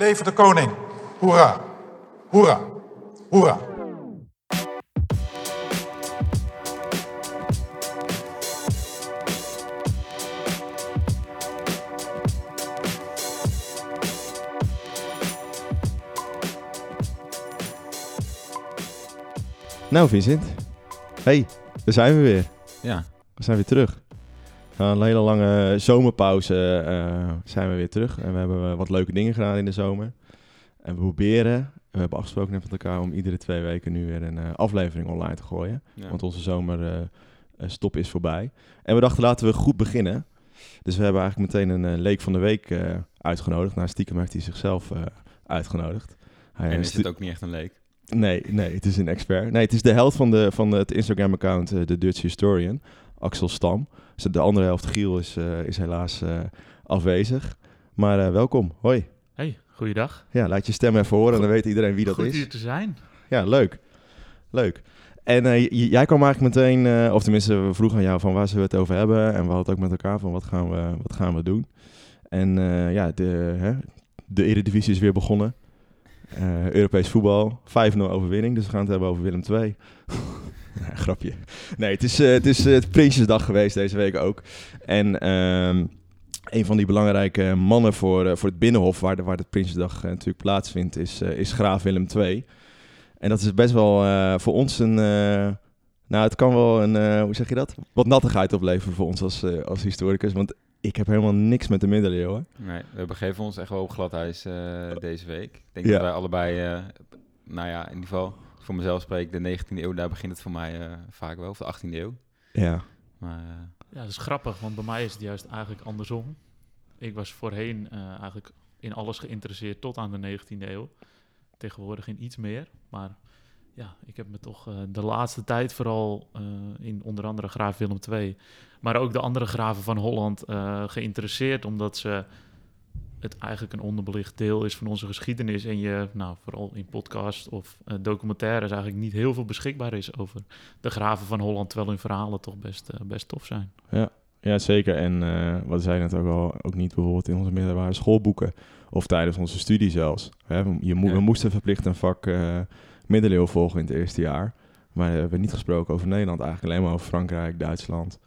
Leven de koning. Hoera. Hoera. Hoera. Nou, Vincent. Hey, daar zijn we weer. Ja, We zijn weer terug. Na een hele lange zomerpauze eh, zijn we weer terug. En we hebben eh, wat leuke dingen gedaan in de zomer. En we proberen, we hebben afgesproken met elkaar om iedere twee weken nu weer een eh, aflevering online te gooien. ja. Want onze zomerstop is voorbij. En we dachten laten we goed beginnen. Dus we hebben eigenlijk meteen een leek van de week uitgenodigd. Nou, stiekem heeft hij zichzelf uitgenodigd. Hij en is het ook niet echt een leek? Nee, nee, het is een expert. Nee, het is de helft van, de, van het Instagram-account, de Dutch Historian, Axel Stam. Dus de andere helft, Giel, is, eh, is helaas eh, afwezig. Maar eh, welkom, hoi. Hey, goeiedag. Ja, laat je stem even horen en dan weet iedereen wie dat Goed is. hier te zijn. Ja, leuk. Leuk. En jij kwam eigenlijk meteen, of tenminste, we vroegen aan jou van waar zullen we het over hebben. En we hadden het ook met elkaar van wat gaan we, wat gaan we doen. En ja, de, hè, de Eredivisie is weer begonnen. Europees voetbal, 5-0 overwinning. Dus we gaan het hebben over Willem II. Ja, grapje. Nee, het is, eh, het is eh, het Prinsjesdag geweest deze week ook. En ehm, een van die belangrijke mannen voor, eh, voor het Binnenhof, waar de, waar de Prinsjesdag natuurlijk plaatsvindt, is, is graaf Willem II. En dat is best wel voor ons een. nou, het kan wel een. hoe zeg je dat? Wat nattigheid opleveren voor ons als, als historicus. Want ik heb helemaal niks met de middeleeuwen. Nee, we begeven ons echt wel op glad ijs eh, deze week. Ik denk Ja. dat wij allebei, nou ja, in ieder geval voor mezelf spreek, de 19e eeuw, daar begint het voor mij eh, vaak wel, of de 18e eeuw. Ja. Maar eh, Ja, dat is grappig, want bij mij is het juist eigenlijk andersom. Ik was voorheen eh, eigenlijk in alles geïnteresseerd tot aan de 19e eeuw. Tegenwoordig in iets meer. Maar ja, ik heb me toch eh, de laatste tijd vooral eh, in onder andere graaf Willem II... maar ook de andere graven van Holland eh, geïnteresseerd... omdat ze het eigenlijk een onderbelicht deel is van onze geschiedenis... en je, nou, vooral in podcast of eh, documentaires... eigenlijk niet heel veel beschikbaar is over de graven van Holland... terwijl hun verhalen toch best, eh, best tof zijn. Ja, zeker. En eh, wat zei net ook al, ook niet bijvoorbeeld in onze middelbare schoolboeken. Of tijdens onze studie zelfs. Hè, we- je mo- Ja. We moesten verplicht een vak middeleeuwen volgen in het eerste jaar. Maar we hebben niet gesproken over Nederland eigenlijk. Alleen maar over Frankrijk, Duitsland,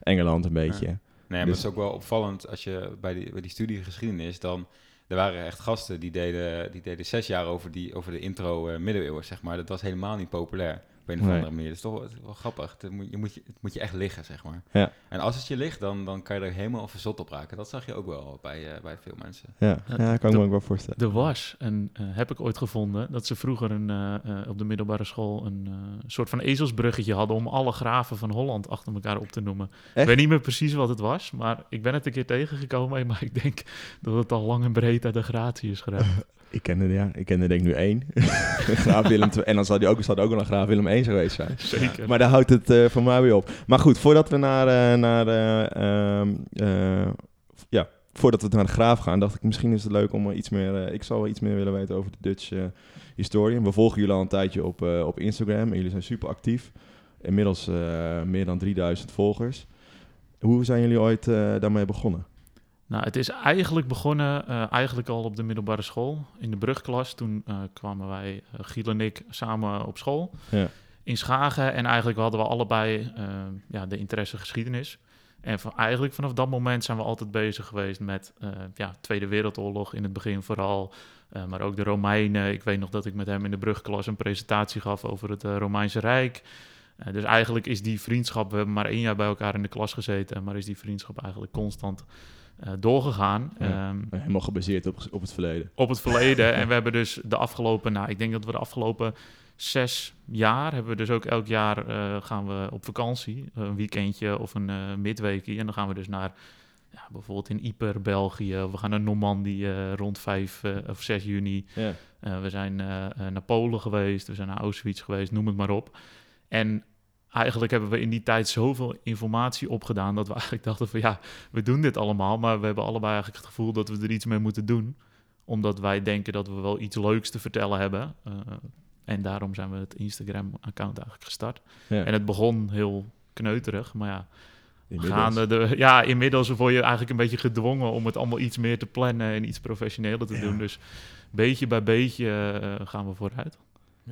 Engeland een beetje. Maar Dus- het is ook wel opvallend als je bij die, bij die studie geschiedenis dan... Er waren echt gasten die deden, die deden zes jaar over, die, over de intro eh middeleeuwen, zeg maar. Dat was helemaal niet populair op een of Nee. andere manier. Dat is toch wel, grappig. Het moet, je moet, je, het moet je echt liggen, zeg maar. Ja. En als het je ligt, dan, dan kan je er helemaal verzot op raken. Dat zag je ook wel bij, eh, bij veel mensen. Ja, Ja, ja, kan ik me ook wel voorstellen. Er was, en eh, heb ik ooit gevonden, dat ze vroeger een, eh, eh, op de middelbare school een eh, soort van ezelsbruggetje hadden om alle graven van Holland achter elkaar op te noemen. Ik weet niet meer precies wat het was, maar ik ben het een keer tegengekomen, maar ik denk dat het al lang en breed uit de gratie is geraakt. Ik ken er, ja, ik ken er denk ik nu één. graaf Willem II. En dan zou die ook, zou er ook wel een graaf Willem I geweest zijn. Zeker. Maar daar houdt het eh voor mij weer op. Maar goed, voordat we naar, eh, naar eh, ehm, eh, ja, voordat we naar de graaf gaan, dacht ik misschien is het leuk om iets meer. ik zal wel iets meer willen weten over de Dutch historian. We volgen jullie al een tijdje op, op Instagram en jullie zijn super actief. Inmiddels meer dan 3000 volgers. Hoe zijn jullie ooit daarmee begonnen? Nou, het is eigenlijk begonnen eh, eigenlijk al op de middelbare school, in de brugklas. Toen eh, kwamen wij, eh, Giel en ik, samen op school Ja. in Schagen. En eigenlijk hadden we allebei ja, de interesse geschiedenis. En van, eigenlijk vanaf dat moment zijn we altijd bezig geweest met ja, Tweede Wereldoorlog in het begin vooral. maar ook de Romeinen. Ik weet nog dat ik met hem in de brugklas een presentatie gaf over het Romeinse Rijk. Eh, dus eigenlijk is die vriendschap, we hebben maar één jaar bij elkaar in de klas gezeten, maar is die vriendschap eigenlijk constant eh, doorgegaan. Ja. Ehm, Helemaal gebaseerd op, op het verleden. op het verleden. en we hebben dus de afgelopen, nou, ik denk dat we de afgelopen zes jaar hebben we dus ook elk jaar eh, gaan we op vakantie, een weekendje of een uh, midweekje. En dan gaan we dus naar ja, bijvoorbeeld in Yper, België. We gaan naar Normandië rond 5 uh, of 6 juni. Ja. We zijn naar Polen geweest, we zijn naar Auschwitz geweest, noem het maar op. En eigenlijk hebben we in die tijd zoveel informatie opgedaan dat we eigenlijk dachten van ja, we doen dit allemaal, maar we hebben allebei eigenlijk het gevoel dat we er iets mee moeten doen, omdat wij denken dat we wel iets leuks te vertellen hebben. Uh, en daarom zijn we het Instagram-account eigenlijk gestart. Ja. En het begon heel kneuterig, maar ja, Inmiddels. gaande de, ja, inmiddels word je eigenlijk een beetje gedwongen om het allemaal iets meer te plannen en iets professioneler te Ja. doen. Dus beetje bij beetje eh, gaan we vooruit.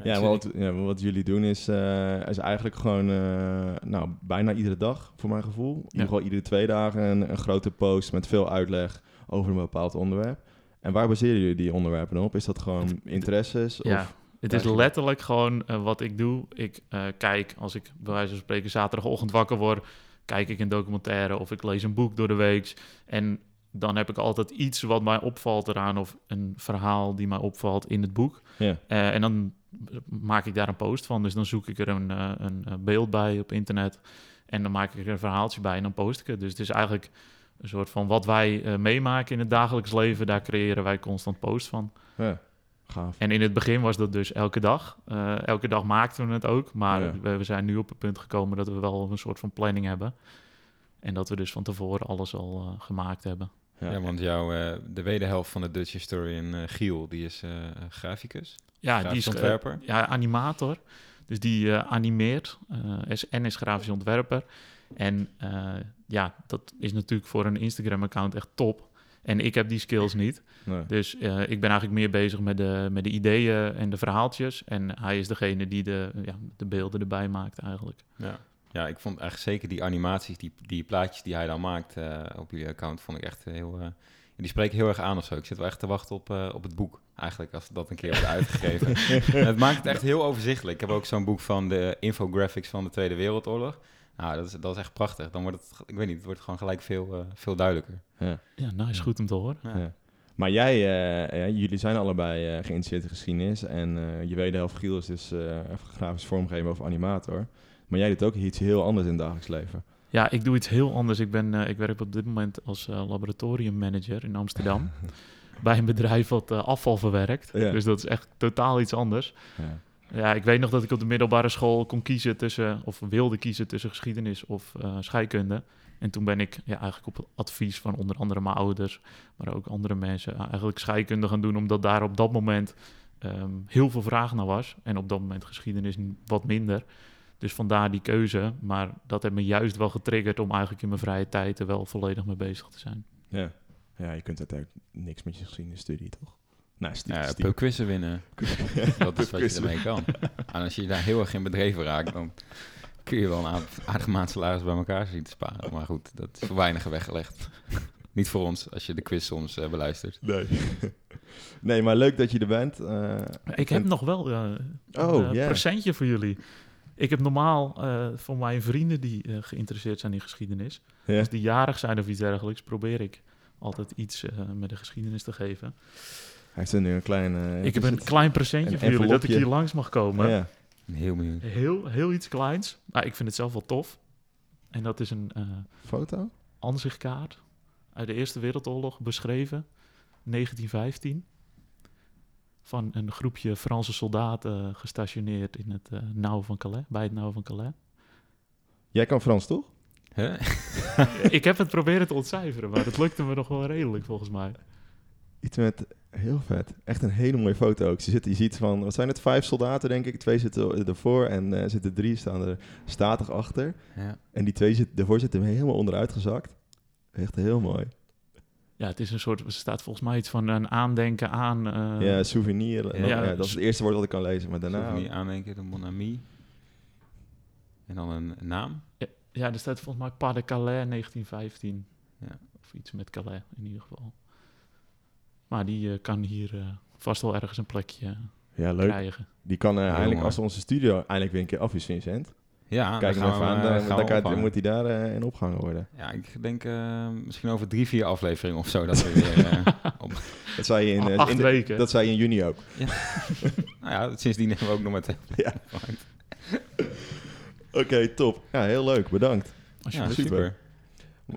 Ja, wat, ja, wat jullie doen is, eh, is eigenlijk gewoon eh, nou, bijna iedere dag, voor mijn gevoel. In ieder geval iedere twee dagen een, een grote post met veel uitleg over een bepaald onderwerp. En waar baseren jullie die onderwerpen op? Is dat gewoon interesses? Ja, Of, het is letterlijk gewoon eh, wat ik doe. Ik kijk, als ik bij wijze van spreken zaterdagochtend wakker word, kijk ik een documentaire of ik lees een boek door de week. En dan heb ik altijd iets wat mij opvalt eraan of een verhaal die mij opvalt in het boek. ja. En dan maak ik daar een post van. Dus dan zoek ik er een, eh, een eh, beeld bij op internet. En dan maak ik er een verhaaltje bij en dan post ik het. Dus het is eigenlijk een soort van wat wij eh, meemaken in het dagelijks leven. Daar creëren wij constant post van. ja, gaaf. En in het begin was dat dus elke dag. Eh, elke dag maakten we het ook. Maar Ja. we, we zijn nu op het punt gekomen dat we wel een soort van planning hebben. En dat we dus van tevoren alles al eh, gemaakt hebben. Ja. Ja, want jouw, eh, de wederhelft van de Dutch Historian, eh Giel, die is eh, graficus. Ja, Grafisch die is ontwerper. ja, animator. Dus die eh, animeert eh, is, en is grafisch ontwerper. En eh, ja, dat is natuurlijk voor een Instagram-account echt top. En ik heb die skills niet. Nee. Dus ik ben eigenlijk meer bezig met de, met de ideeën en de verhaaltjes. En hij is degene die de, ja, de beelden erbij maakt eigenlijk. Ja. ja, ik vond eigenlijk zeker die animaties, die, die plaatjes die hij dan maakt op jullie account, vond ik echt heel... eh, die spreken heel erg aan of zo. Ik zit wel echt te wachten op, eh, op het boek, eigenlijk, als dat een keer wordt uitgegeven. En het maakt het echt heel overzichtelijk. Ik heb ook zo'n boek van de infographics van de Tweede Wereldoorlog. Nou, dat is, dat is echt prachtig. Dan wordt het, ik weet niet, het wordt gewoon gelijk veel, eh, veel duidelijker. Ja. Ja, nou is goed om te horen. Ja. Ja. Maar jij, eh, ja, jullie zijn allebei eh, geïnteresseerd in geschiedenis. En eh, je wederhelft Giel is dus eh grafisch vormgever of animator. Maar jij doet ook iets heel anders in het dagelijks leven. Ja, ik doe iets heel anders. Ik, ben, eh, ik werk op dit moment als eh, laboratoriummanager in Amsterdam. bij een bedrijf wat eh, afval verwerkt. Ja. Dus dat is echt totaal iets anders. Ja. Ja, ik weet nog dat ik op de middelbare school kon kiezen tussen, of wilde kiezen tussen geschiedenis of scheikunde. En toen ben ik ja, eigenlijk op advies van onder andere mijn ouders, maar ook andere mensen, eigenlijk scheikunde gaan doen, omdat daar op dat moment ehm, heel veel vraag naar was. En op dat moment geschiedenis wat minder. Dus vandaar die keuze. Maar dat heeft me juist wel getriggerd om eigenlijk in mijn vrije tijd er wel volledig mee bezig te zijn. Ja. ja, je kunt uiteindelijk niks met je geschiedenisstudie, toch? Nou, stu- Ja, stiekem. quizzen winnen. Dat is wat je ermee kan. En als je daar heel erg in bedreven raakt, dan kun je wel een aard- aardige maand salaris bij elkaar zien te sparen. Maar goed, dat is voor weinigen weggelegd. Niet voor ons, als je de quiz soms eh, beluistert. Nee. nee, maar leuk dat je er bent. Eh, Ik heb nog wel eh, een Oh, eh, ja. presentje voor jullie. Ik heb normaal eh, voor mijn vrienden die eh, geïnteresseerd zijn in geschiedenis, ja. als die jarig zijn of iets dergelijks, probeer ik altijd iets eh, met de geschiedenis te geven. Hij heeft er nu een klein... ik heb een het? klein presentje Een voor jullie, dat ik hier langs mag komen. Ja. Heel benieuwd. Heel, heel iets kleins. Maar ik vind het zelf wel tof. En dat is een eh Foto? ansichtkaart uit de Eerste Wereldoorlog beschreven, 1915. Van een groepje Franse soldaten gestationeerd in het eh nauw van Calais, bij het nauw van Calais. Jij kan Frans, toch? Huh? ik heb het proberen te ontcijferen, maar het lukte me nog wel redelijk volgens mij. Iets met... Heel vet. Echt een hele mooie foto ook. Je, zit, je ziet van... Wat zijn het? Vijf soldaten, denk ik. Twee zitten ervoor en eh zitten drie staan er statig achter. Ja. En die twee zit, ervoor zitten helemaal onderuit gezakt. Echt heel mooi. Ja, het is een soort, er staat volgens mij iets van een aandenken aan. eh, ja, souvenir. Ja. ja, dat is het eerste woord dat ik kan lezen. Maar daarna... Niet aandenken, de Mon Ami. En dan een naam. ja, er staat volgens mij Pas de Calais 1915. Ja. Of iets met Calais in ieder geval. Maar die eh, kan hier eh, vast wel ergens een plekje Ja, leuk. krijgen. Die kan eigenlijk, mooi. als onze studio eindelijk weer een keer af is, Vincent. Ja, Kijk dan hem gaan even we aan. Dan, eh, dan, we ophangen. moet hij daar eh, in opgehangen worden. Ja, ik denk eh, misschien over drie, vier afleveringen of zo dat we weer... eh, op... Dat zei je in, Acht in de- weken. dat zei je in juni ook. Nou ja, sindsdien hebben we ook nog met... Ja. Oké, top. Ja, heel leuk. Bedankt. Ja, Alsjeblieft. super.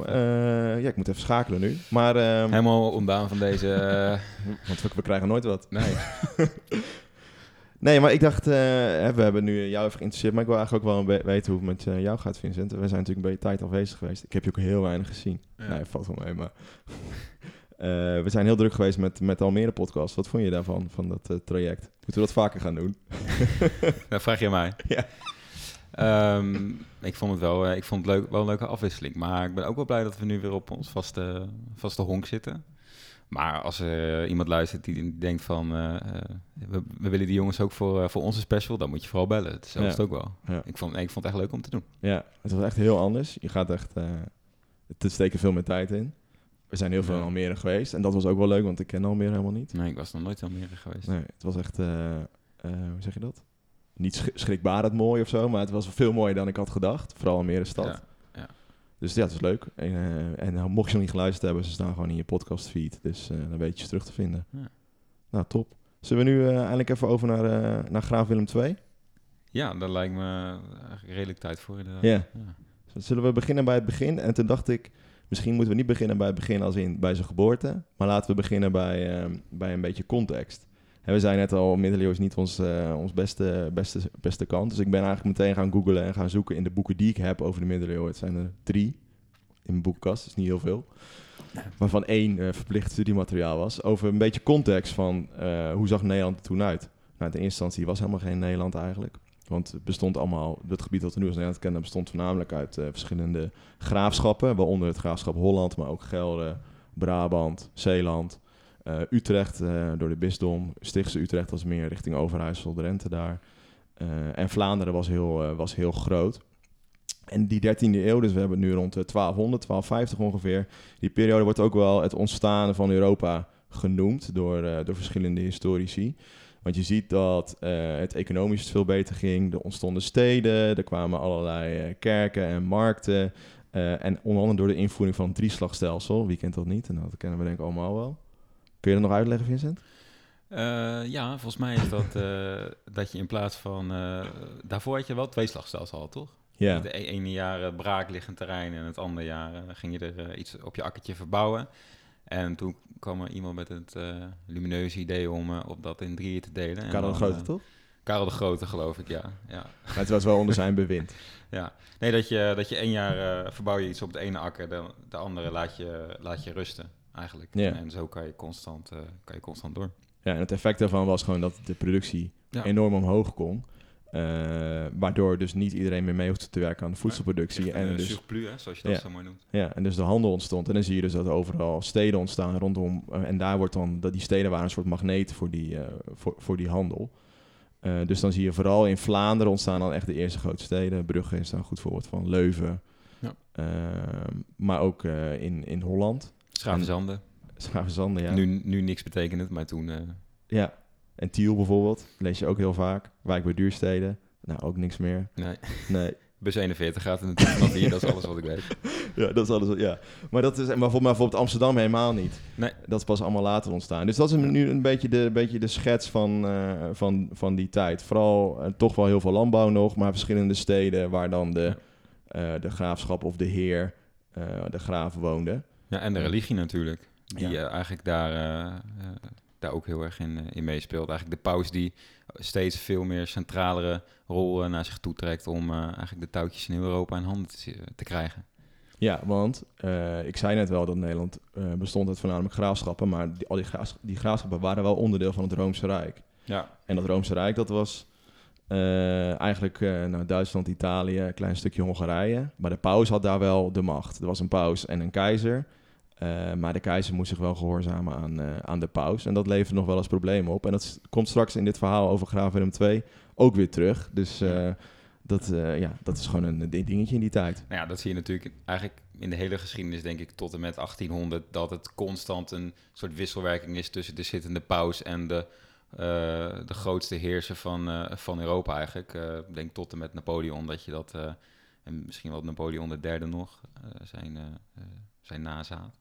Eh, ja, ik moet even schakelen nu. Maar, ehm, Helemaal ontdaan van deze... want we, we krijgen nooit wat. nee. Nee, maar ik dacht, eh, we hebben nu jou even geïnteresseerd, maar ik wil eigenlijk ook wel weten hoe het met eh, jou gaat, Vincent. We zijn natuurlijk een beetje tijd afwezig geweest. Ik heb je ook heel weinig gezien. Ja. Nee, valt wel mee, maar... Eh, we zijn heel druk geweest met, met Almere podcast. Wat vond je daarvan, van dat traject? Moeten we dat vaker gaan doen? Dat vraag je mij. Ja. Ehm, ik vond het wel, ik vond het leuk, wel een leuke afwisseling. Maar ik ben ook wel blij dat we nu weer op ons vaste, vaste honk zitten. Maar als er iemand luistert die denkt van... eh, eh, we, we willen die jongens ook voor, eh, voor onze special... dan moet je vooral bellen. Dat is Ja. ook wel. Ja. Ik, vond, nee, ik vond het echt leuk om te doen. Ja, het was echt heel anders. Je gaat echt... eh er steken veel meer tijd in. We zijn heel veel in. Almere geweest. En dat was ook wel leuk, want ik ken Almere helemaal niet. Nee, ik was nog nooit in Almere geweest. Nee, het was echt... eh, eh, hoe zeg je dat? Niet sch- schrikbarend mooi of zo, maar het was veel mooier dan ik had gedacht. Vooral Almere stad. Ja. Dus ja, het is leuk. En, eh, en nou, mocht je nog niet geluisterd hebben, ze staan gewoon in je podcastfeed. Dus eh, dan weet je ze terug te vinden. Ja. Nou, top. Zullen we nu eh, eindelijk even over naar, eh, naar Graaf Willem II? Ja, daar lijkt me eigenlijk redelijk tijd voor. inderdaad. Ja. Ja. Zullen we beginnen bij het begin? En toen dacht ik, misschien moeten we niet beginnen bij het begin als in bij zijn geboorte. Maar laten we beginnen bij, eh, bij een beetje context. We zijn net al, middeleeuwen is niet ons, eh, ons beste, beste, beste kant. Dus ik ben eigenlijk meteen gaan googlen en gaan zoeken in de boeken die ik heb over de middeleeuwen. Het zijn er drie in mijn boekenkast, is niet heel veel. Waarvan één eh, verplicht studiemateriaal was. Over een beetje context van eh, hoe zag Nederland er toen uit. Nou, in eerste instantie was helemaal geen Nederland eigenlijk. Want het bestond allemaal, het gebied dat we nu als Nederland kennen, bestond voornamelijk uit verschillende graafschappen. Waaronder het graafschap Holland, maar ook Gelre, Brabant, Zeeland. Eh, Utrecht eh, door de bisdom. Stichtse Utrecht was meer richting Overijssel, Drenthe daar. Eh, en Vlaanderen was heel, was heel groot. En die 13e eeuw, dus we hebben het nu rond eh, 1200, 1250 ongeveer. Die periode wordt ook wel het ontstaan van Europa genoemd door, door verschillende historici. Want je ziet dat het economisch veel beter ging. Er ontstonden steden, er kwamen allerlei kerken en markten. En onder andere door de invoering van het drieslagstelsel. Wie kent dat niet? En dat kennen we denk ik allemaal wel. Kun je dat nog uitleggen, Vincent? Eh, ja, volgens mij is dat eh, dat je in plaats van... eh, daarvoor had je wel twee slagstelsel al, toch? Ja, De e- ene jaar braakliggend terrein en het andere jaar ging je er iets op je akkertje verbouwen. En toen kwam er iemand met het lumineuze idee om op dat in drieën te delen. En Karel de Grote, toch? Karel de Grote, geloof ik, ja. ja. Maar het was wel onder zijn bewind. Ja, nee, dat je, dat je één jaar verbouw je iets op het ene akker, de, de andere laat je, laat je rusten, eigenlijk. Ja. En zo kan je constant, eh, kan je constant door. Ja, en het effect daarvan was gewoon dat de productie Ja. enorm omhoog kon. Eh, waardoor dus niet iedereen meer mee hoefde te werken aan de voedselproductie. en En een dus, surplus, hè, zoals je dat Ja. zo mooi noemt. ja, en dus de handel ontstond. En dan zie je dus dat er overal steden ontstaan rondom. eh, en daar wordt dan, dat die steden waren een soort magneet voor die, voor, voor die handel. Dus dan zie je vooral in Vlaanderen ontstaan dan echt de eerste grote steden. Brugge is daar een goed voorbeeld van. Leuven. Ja. Ehm, maar ook in, in Holland. Schravenzanden. Schavenzanden, ja. Nu, nu niks betekent, maar toen... eh, Ja, en Tiel bijvoorbeeld, lees je ook heel vaak. Wijk bij duursteden, nou ook niks meer. nee, Nee, bus 41 gaat natuurlijk vanaf hier, dat is alles wat ik weet. ja, dat is alles. wat- Ja. Maar dat is, maar bijvoorbeeld, maar bijvoorbeeld Amsterdam helemaal niet. Nee. Dat is pas allemaal later ontstaan. Dus dat is nu een beetje de, beetje de schets van, eh, van, van die tijd. Vooral eh, toch wel heel veel landbouw nog, maar verschillende steden waar dan de, de graafschap of de heer, de graaf woonde. Ja, en de religie natuurlijk, die Ja. eh, eigenlijk daar, eh, eh, daar ook heel erg in, in meespeelt. Eigenlijk de paus die steeds veel meer centralere rol naar zich toe trekt om eigenlijk de touwtjes in Europa in handen te, te krijgen. Ja, want ik zei net wel dat Nederland bestond uit voornamelijk graafschappen, maar die, al die, die graafschappen waren wel onderdeel van het Roomse Rijk. Ja, En dat Roomse Rijk, dat was eigenlijk nou, Duitsland, Italië, een klein stukje Hongarije. Maar de paus had daar wel de macht. Er was een paus en een keizer. Eh, maar de keizer moest zich wel gehoorzamen aan, eh, aan de paus. En dat levert nog wel eens problemen op. En dat komt straks in dit verhaal over graaf Willem II ook weer terug. Dus eh, dat, ja, dat is gewoon een ding- dingetje in die tijd. nou ja, dat zie je natuurlijk eigenlijk in de hele geschiedenis, denk ik, tot en met 1800, dat het constant een soort wisselwerking is tussen de zittende paus en de, de grootste heerser van, van Europa eigenlijk. Ik denk tot en met Napoleon, dat je dat, en misschien wel Napoleon derde nog, zijn, zijn nazaat.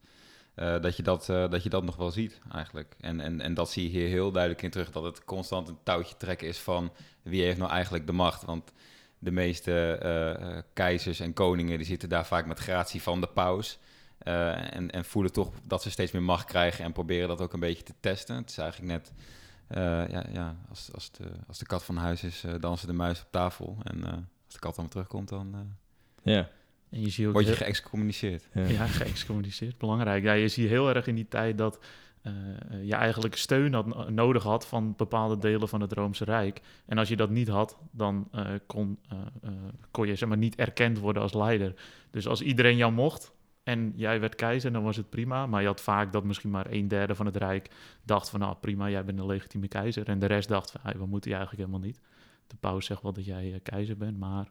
Eh, dat, je dat, eh, dat je dat nog wel ziet eigenlijk. En, en, en dat zie je hier heel duidelijk in terug, dat het constant een touwtje trekken is van wie heeft nou eigenlijk de macht. Want de meeste eh, keizers en koningen die zitten daar vaak met gratie van de paus. En, en voelen toch dat ze steeds meer macht krijgen en proberen dat ook een beetje te testen. Het is eigenlijk net, ja, ja als, als, de, als de kat van huis is, dansen de muis op tafel. En als de kat dan terugkomt, dan Ja. En je ziet ook word je heel- geëxcommuniceerd. ja. Ja, geëxcommuniceerd. Belangrijk. Ja, je ziet heel erg in die tijd dat eh, eh, je eigenlijk steun had, no- nodig had van bepaalde delen van het Roomse Rijk. En als je dat niet had, dan eh, kon, eh, eh, kon je zeg maar, niet erkend worden als leider. Dus als iedereen jou mocht en jij werd keizer, dan was het prima. Maar je had vaak dat misschien maar een derde van het Rijk dacht van... nou prima, jij bent een legitieme keizer. En de rest dacht van, hey, we moeten je eigenlijk helemaal niet. De paus zegt wel dat jij eh, keizer bent, maar...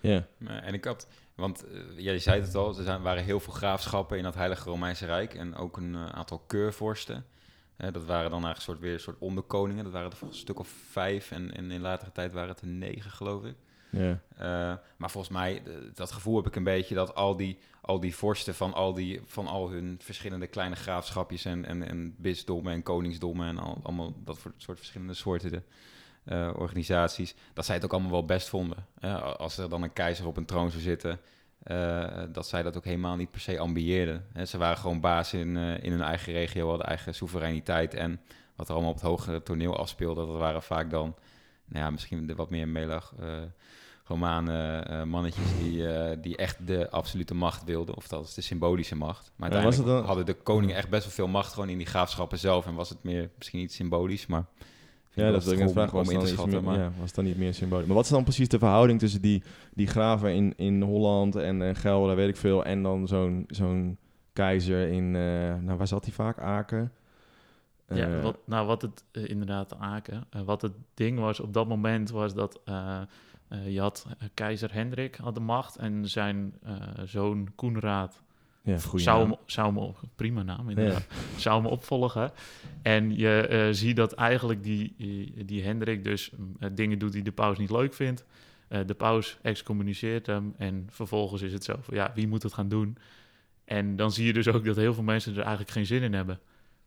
Ja. Eh, En ik had, want eh, jij zei het al, er zijn, waren heel veel graafschappen in het Heilige Romeinse Rijk en ook een eh, aantal keurvorsten. Dat waren dan eigenlijk soort, weer een soort onderkoningen. Dat waren er volgens een stuk of vijf en, en in latere tijd waren het er negen, geloof ik. Ja. Maar volgens mij, dat gevoel heb ik een beetje dat al die, al die vorsten van al, die, van al hun verschillende kleine graafschapjes en, en, en bisdommen en koningsdommen en al, allemaal dat voor- soort verschillende soorten eh, organisaties, dat zij het ook allemaal wel best vonden. Als er dan een keizer op een troon zou zitten, eh, dat zij dat ook helemaal niet per se ambieerden. Ze waren gewoon baas in, eh, in hun eigen regio, hadden eigen soevereiniteit en wat er allemaal op het hogere toneel afspeelde, dat waren vaak dan, nou ja, misschien de wat meer melag. Romane mannetjes die, die echt de absolute macht wilden, of dat is de symbolische macht. Maar uiteindelijk dan- hadden de koningen echt best wel veel macht gewoon in die graafschappen zelf en was het meer misschien niet symbolisch, maar Ja, dat net lastig vragen. om- Was dan, in te iets schatten. meer, Maar ja, was dan niet meer symbolisch? Maar wat is dan precies de verhouding tussen die, die graven in, in Holland en eh Gelder, weet ik veel, en dan zo'n zo'n keizer in, eh, nou waar zat hij vaak? Aken? Ja, Eh, wat, nou, wat het eh, inderdaad Aken. wat het ding was op dat moment was dat je had keizer Hendrik had de macht en zijn eh, zoon Koenraad ja, zou hem, zou hem op- prima naam inderdaad, zou hem opvolgen. En je eh, ziet dat eigenlijk die, die, die Hendrik dus mm, eh, dingen doet die de paus niet leuk vindt. Eh, de paus excommuniceert hem en vervolgens is het zo van ja, wie moet het gaan doen? En dan zie je dus ook dat heel veel mensen er eigenlijk geen zin in hebben.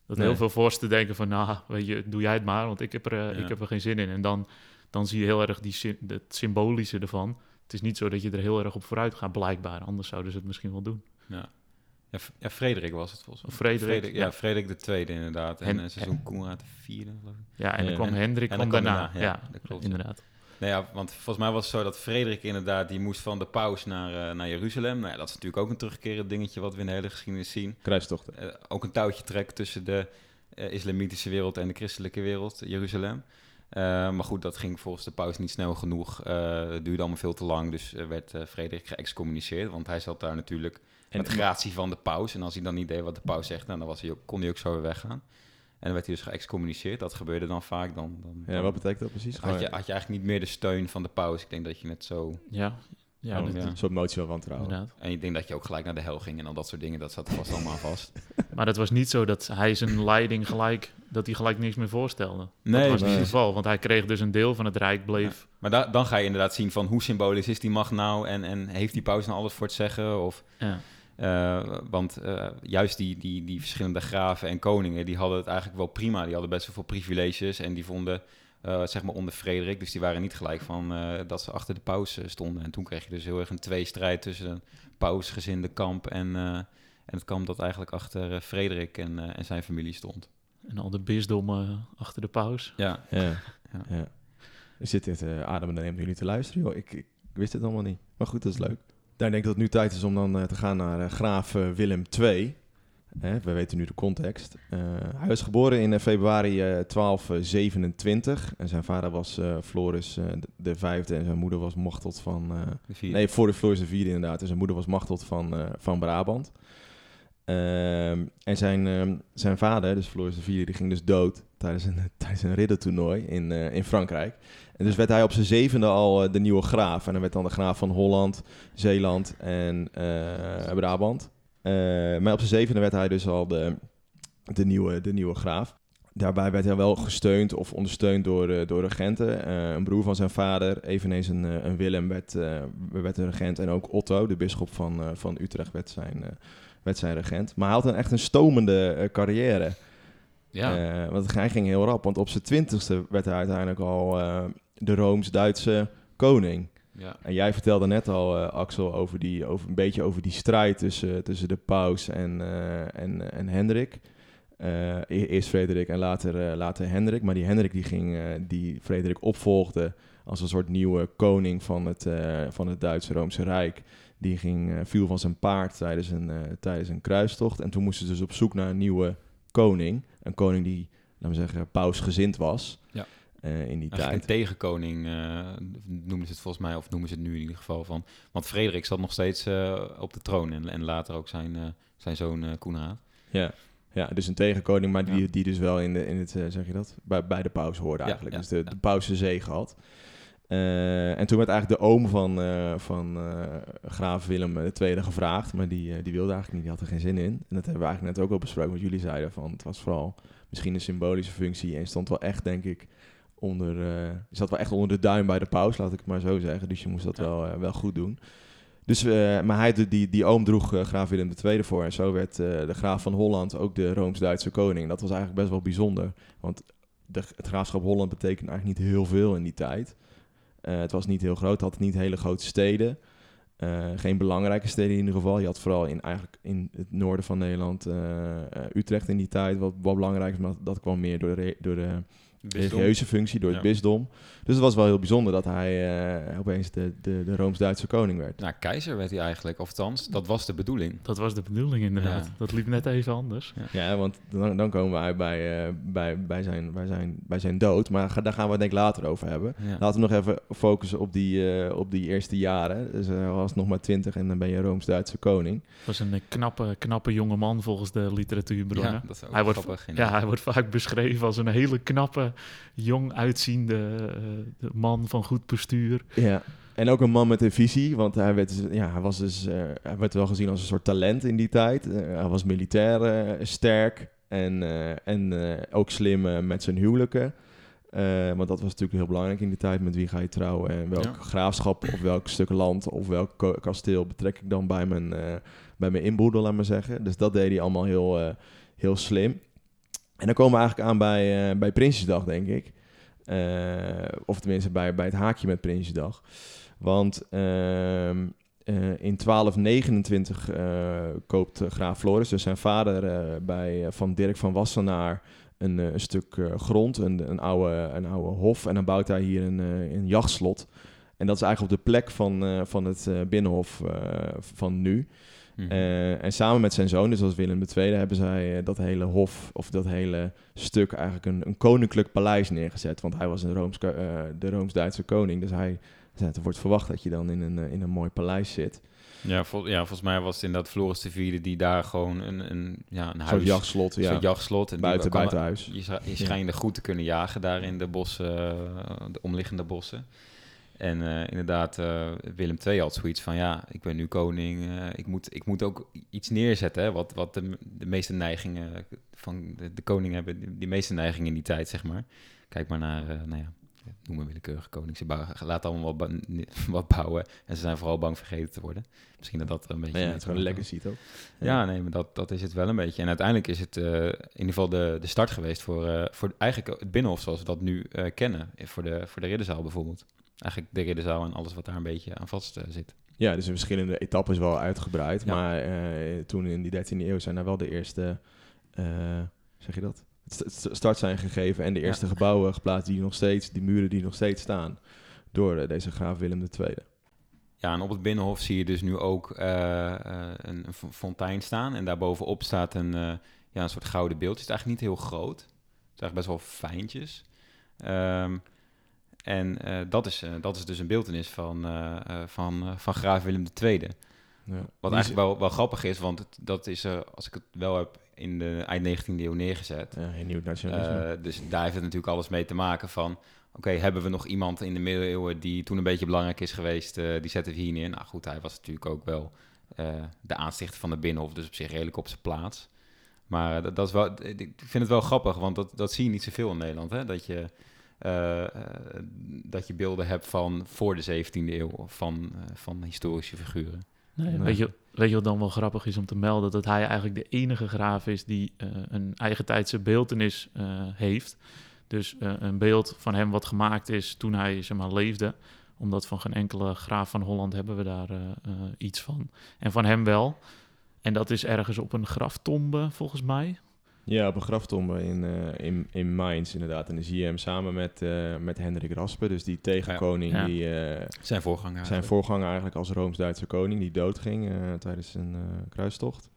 Dat Nee. heel veel vorsten denken van, nou, weet je, doe jij het maar, want ik heb er, eh, Ja. ik heb er geen zin in. En dan, dan zie je heel erg die, het symbolische ervan. Het is niet zo dat je er heel erg op vooruit gaat, blijkbaar. Anders zouden ze het misschien wel doen. ja. Ja, Frederik was het volgens mij. Of Frederik, ja, ja. Frederik de tweede inderdaad. En, En- en seizoen Koenraad de vierde, geloof ik. Ja, en dan kwam En- Hendrik en kwam dan kwam daarna. daarna, Ja, ja, dat klopt, inderdaad. Nou ja, want volgens mij was het zo dat Frederik inderdaad, die moest van de paus naar, eh, naar Jeruzalem. Nou ja, dat is natuurlijk ook een terugkerend dingetje wat we in de hele geschiedenis zien. Kruistochten. Eh, ook een touwtje trek tussen de eh, islamitische wereld en de christelijke wereld, Jeruzalem. Eh, maar goed, dat ging volgens de paus niet snel genoeg. Eh, het duurde allemaal veel te lang, dus eh, werd eh, Frederik geëxcommuniceerd. Want hij zat daar natuurlijk En- gratie van de paus. En als hij dan niet deed wat de paus zegt, nou, dan was hij ook, kon hij ook zo weer weggaan. En dan werd hij dus geëxcommuniceerd. Dat gebeurde dan vaak. Dan, dan, Ja, wat betekent dat precies? had, je, had je eigenlijk niet meer de steun van de paus. Ik denk dat je net zo... Ja, ja, Oh, dat- ja. Een soort motie van wantrouwen. inderdaad. En ik denk dat je ook gelijk naar de hel ging en al dat soort dingen. Dat zat er vast allemaal vast. Maar het was niet zo dat hij zijn leiding gelijk, dat hij gelijk niks meer voorstelde. Nee, dat was niet het geval, want hij kreeg dus een deel van het rijk bleef. Maar da- dan ga je inderdaad zien van hoe symbolisch is die macht nou en, en heeft die paus nou alles voor het zeggen? Of, Ja. Eh, want eh, juist die, die, die verschillende graven en koningen, die hadden het eigenlijk wel prima. Die hadden best wel veel privileges en die vonden, eh, zeg maar onder Frederik, dus die waren niet gelijk van eh, dat ze achter de paus stonden. En toen kreeg je dus heel erg een tweestrijd tussen een pausgezinde kamp en, eh, en het kamp dat eigenlijk achter Frederik en, eh, en zijn familie stond. En al de bisdommen achter de paus. Ja, Ja. Ja. ja. Zit dit uh, ademen neemt jullie te luisteren, joh. Ik, ik wist het allemaal niet. Maar goed, dat is leuk. Daar denk ik dat het nu tijd is om dan eh, te gaan naar eh, graaf eh, Willem II. Hè, we weten nu de context. Hij was geboren in februari eh, 1227. En zijn vader was Floris de, de vijfde en zijn moeder was Machteld van... de. Nee, voor de Floris de vierde inderdaad. En zijn moeder was Machteld van, van Brabant. Ehm, en zijn, ehm, zijn vader, dus Floris de vierde, die ging dus dood tijdens een, tijdens een riddertoernooi in, in Frankrijk. En dus werd hij op zijn zevende al eh, de nieuwe graaf. En hij werd dan de graaf van Holland, Zeeland en eh, Brabant. Eh, maar op zijn zevende werd hij dus al de, de, nieuwe, de nieuwe graaf. Daarbij werd hij wel gesteund of ondersteund door, door regenten. Een broer van zijn vader, eveneens een, een Willem, werd, werd een regent. En ook Otto, de bisschop van, van Utrecht, werd zijn, werd zijn regent. Maar hij had een echt een stomende carrière. Ja. Eh, want hij ging heel rap. Want op zijn twintigste werd hij uiteindelijk al eh, de Rooms-Duitse koning. ja. En jij vertelde net al, eh, Axel, over die, over, een beetje over die strijd tussen, tussen de paus en, eh, en, en Hendrik. E- eerst Frederik en later, later Hendrik. Maar die Hendrik die ging, die Frederik opvolgde als een soort nieuwe koning van het, van het Duitse Roomse Rijk. Die ging, viel van zijn paard tijdens een, tijdens een kruistocht. En toen moesten ze dus op zoek naar een nieuwe koning. Een koning die, laten we zeggen, pausgezind was Ja. eh, in die Eigenlijk tijd. een tegenkoning uh, noemen ze het volgens mij, of noemen ze het nu in ieder geval van. Want Frederik zat nog steeds uh, op de troon en, en later ook zijn, uh, zijn zoon uh, Koenraad. Ja. ja, dus een tegenkoning, maar die, ja. die dus wel in, de, in het, zeg je dat, bij, bij de paus hoorde eigenlijk. Ja, dus de, de paus zijn zege had. Uh, en toen werd eigenlijk de oom van, uh, van uh, graaf Willem II gevraagd, maar die, die wilde eigenlijk niet, die had er geen zin in. En dat hebben we eigenlijk net ook al besproken, wat jullie zeiden, van het was vooral misschien een symbolische functie en stond wel echt, denk ik, onder, zat wel echt onder de duim bij de paus, laat ik het maar zo zeggen. Dus je moest dat ja. wel, wel goed doen. Dus, maar hij, die, die oom droeg graaf Willem II voor en zo werd de graaf van Holland ook de Rooms-Duitse koning. Dat was eigenlijk best wel bijzonder, want de, het graafschap Holland betekent eigenlijk niet heel veel in die tijd. Uh, het was niet heel groot, had niet hele grote steden. Uh, geen belangrijke steden in ieder geval. Je had vooral in, eigenlijk in het noorden van Nederland uh, Utrecht in die tijd wat, wat belangrijk is, maar dat kwam meer door de, door de religieuze functie, door het Ja. bisdom. Dus het was wel heel bijzonder dat hij eh, opeens de, de, de Rooms-Duitse koning werd. Nou, keizer werd hij eigenlijk, of althans, dat was de bedoeling. Dat was de bedoeling inderdaad. Ja. Dat liep net even anders. Ja, want dan, dan komen we uit bij, eh, bij, bij, zijn, bij, zijn, bij zijn dood. Maar ga- daar gaan we het denk ik later over hebben. Ja. Laten we nog even focussen op die, eh, op die eerste jaren. Dus hij was nog maar twintig en dan ben je Rooms-Duitse koning. was een knappe, knappe jonge man volgens de literatuurbronnen. Ja, dat is ook Hij wordt, grappig. ja, hij wordt vaak beschreven als een hele knappe, jong uitziende eh, man van goed bestuur. Ja. En ook een man met een visie, want hij werd, dus- ja, hij was dus, eh, hij werd wel gezien als een soort talent in die tijd. Eh, hij was militair sterk en, en ook slim met zijn huwelijken. Want dat was natuurlijk heel belangrijk in die tijd. Met wie ga je trouwen en welk Ja. graafschap of welk stuk land of welk kasteel betrek ik dan bij mijn, bij mijn inboedel, laat maar zeggen. Dus dat deed hij allemaal heel, heel slim. En dan komen we eigenlijk aan bij, eh, bij Prinsjesdag, denk ik. Eh, of tenminste bij, bij het haakje met Prinsjesdag. Want ehm, eh, in 1229 eh, koopt graaf Floris, dus zijn vader, bij, van Dirk van Wassenaar een, een stuk grond, een, een, oude, een oude hof. En dan bouwt hij hier een, een jachtslot. En dat is eigenlijk op de plek van, van het binnenhof van nu. Mhm. Eh, en samen met zijn zoon, dus als Willem II, hebben zij eh, dat hele hof, of dat hele stuk, eigenlijk een, een koninklijk paleis neergezet. Want hij was een Rooms, eh, de Rooms-Duitse koning. Dus hij, er wordt verwacht dat je dan in een, in een mooi paleis zit. ja, vol- ja, volgens mij was het inderdaad Floris de Vierde die daar gewoon een, een, ja, een Zo'n huis... jachtslot, een ja. soort jachtslot. En buiten, kan- buiten huis. Je, je schijnde goed te kunnen jagen daar in de bossen, de omliggende bossen. En eh, inderdaad, eh, Willem II had zoiets van, ja, ik ben nu koning, eh, ik, moet, ik moet ook iets neerzetten, hè, wat, wat de, de meeste neigingen van de, de koning hebben, die, die meeste neigingen in die tijd, zeg maar. Kijk maar naar, nou ja, noem maar willekeurige koning. Ze bouwen, laten allemaal wat, wat bouwen en ze zijn vooral bang vergeten te worden. Misschien dat dat een beetje... Ja, het is te gewoon een legacy, toch? ja, nee, maar dat, dat is het wel een beetje. En uiteindelijk is het in ieder geval de, de start geweest voor, voor eigenlijk het Binnenhof zoals we dat nu kennen. Voor de, voor de Ridderzaal bijvoorbeeld. Eigenlijk de Ridderzaal en alles wat daar een beetje aan vast eh, zit. Ja, dus in verschillende etappes wel uitgebreid. Ja. Maar eh, toen in die 13e eeuw zijn er wel de eerste, eh, zeg je dat? St- st- Start zijn gegeven en de Ja. eerste gebouwen geplaatst die nog steeds, die muren die nog steeds staan. Door deze graaf Willem II. Ja, en op het Binnenhof zie je dus nu ook een, een fo- fontein staan. En daarbovenop staat een, ja, een soort gouden beeld. Het is eigenlijk niet heel groot. Het is eigenlijk best wel fijntjes. Ehm, en eh, dat, is, eh, dat is dus een beeldenis van, eh, van, van graaf Willem II. Ja. Wat eigenlijk wel, wel grappig is, want het, dat is, eh, als ik het wel heb, in de eind 19e eeuw neergezet. Ja, nieuw nationalisme. Dus daar heeft het natuurlijk alles mee te maken van... Oké, hebben we nog iemand in de middeleeuwen die toen een beetje belangrijk is geweest? die zetten we hier neer. Nou goed, hij was natuurlijk ook wel de aanstichter van de Binnenhof, dus op zich redelijk op zijn plaats. Maar dat, dat is wel, ik vind het wel grappig, want dat, dat zie je niet zoveel in Nederland. Hè? Dat, je, eh, eh, dat je beelden hebt van voor de 17e eeuw van, eh, van historische figuren. Nee. Weet, je, weet je wat dan wel grappig is om te melden? Dat hij eigenlijk de enige graaf is die een eigen tijdse beeltenis eh, heeft. Dus een beeld van hem wat gemaakt is toen hij zeg maar, leefde. Omdat van geen enkele graaf van Holland hebben we daar iets van. En van hem wel. En dat is ergens op een graftombe, volgens mij. Ja, op een graftombe in, eh, in, in Mainz inderdaad. En dan zie je hem samen met, eh, met Hendrik Raspe, dus die tegenkoning, Ja. die eh, Zijn voorganger. zijn voorganger eigenlijk als Rooms-Duitse koning, die doodging eh, tijdens een eh, kruistocht.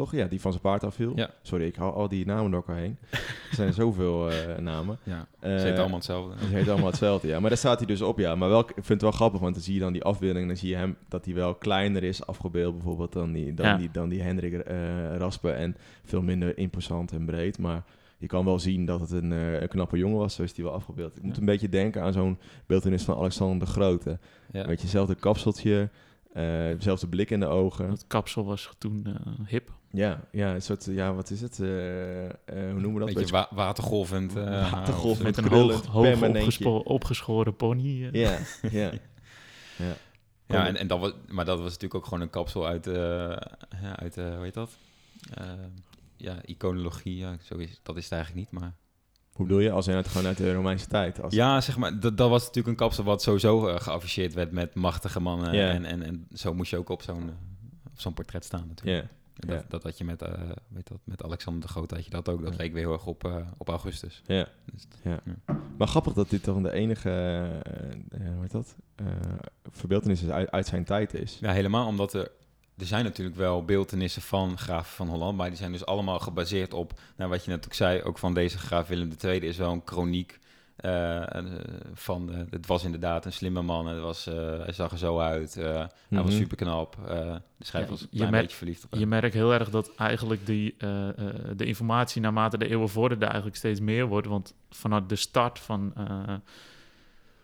Toch? Ja, die van zijn paard afviel. Ja. Sorry, ik hou al die namen door elkaar heen. er zijn zoveel eh, namen. Ja, Eh, ze heet allemaal hetzelfde. Ze heet allemaal hetzelfde, ja. Maar daar staat hij dus op, ja. Maar wel, ik vind het wel grappig, want dan zie je dan die afbeelding... en dan zie je hem dat hij wel kleiner is afgebeeld bijvoorbeeld... dan die, dan Ja. die, dan die Hendrik eh, Raspe en veel minder imposant en breed. Maar je kan wel zien dat het een, eh, een knappe jongen was, zo is hij wel afgebeeld. Ik moet Ja. een beetje denken aan zo'n beeldenis van Alexander de Grote. Ja. Weet je, hetzelfde kapseltje, eh dezelfde blik in de ogen. Het kapsel was toen eh, hip. Ja, ja, een soort, ja, wat is het? Eh, eh, hoe noemen we dat? Beetje wa watergolvend. eh, Watergolvend. Met een hoog, hoog opgespo- opgeschoren pony. Ja, ja. ja. Ja, en, en dat was, maar dat was natuurlijk ook gewoon een kapsel uit, eh, ja, uit eh, hoe heet dat? Ja, iconologie, ja, zo is, dat is het eigenlijk niet, maar... Hoe bedoel je? Als in het gewoon uit de Romeinse tijd? Als... Ja, zeg maar, dat, dat was natuurlijk een kapsel wat sowieso eh, geafficheerd werd met machtige mannen. En, en, en zo moest je ook op zo'n, eh, op zo'n portret staan natuurlijk. Dat, dat had je met, eh, weet dat, met Alexander de Grote, had je dat ook. Dat leek weer heel erg op, op Augustus. ja, Dus- ja. Maar grappig dat dit toch de enige, hoe heet dat? Verbeeldenis is uit, uit zijn tijd is. Ja, helemaal omdat er... Er zijn natuurlijk wel beeldenissen van graven van Holland, maar die zijn dus allemaal gebaseerd op, nou, wat je net ook zei, ook van deze graaf Willem II is wel een chroniek eh, eh, van, het was inderdaad een slimme man, het was, eh, hij zag er zo uit, eh, hij was Mhm. super knap, de schrijver Ja, was een je klein merkt- beetje verliefd op hem. Je merkt heel erg dat eigenlijk die, de informatie naarmate de eeuwen vorderen eigenlijk steeds meer wordt. Want vanuit de start van,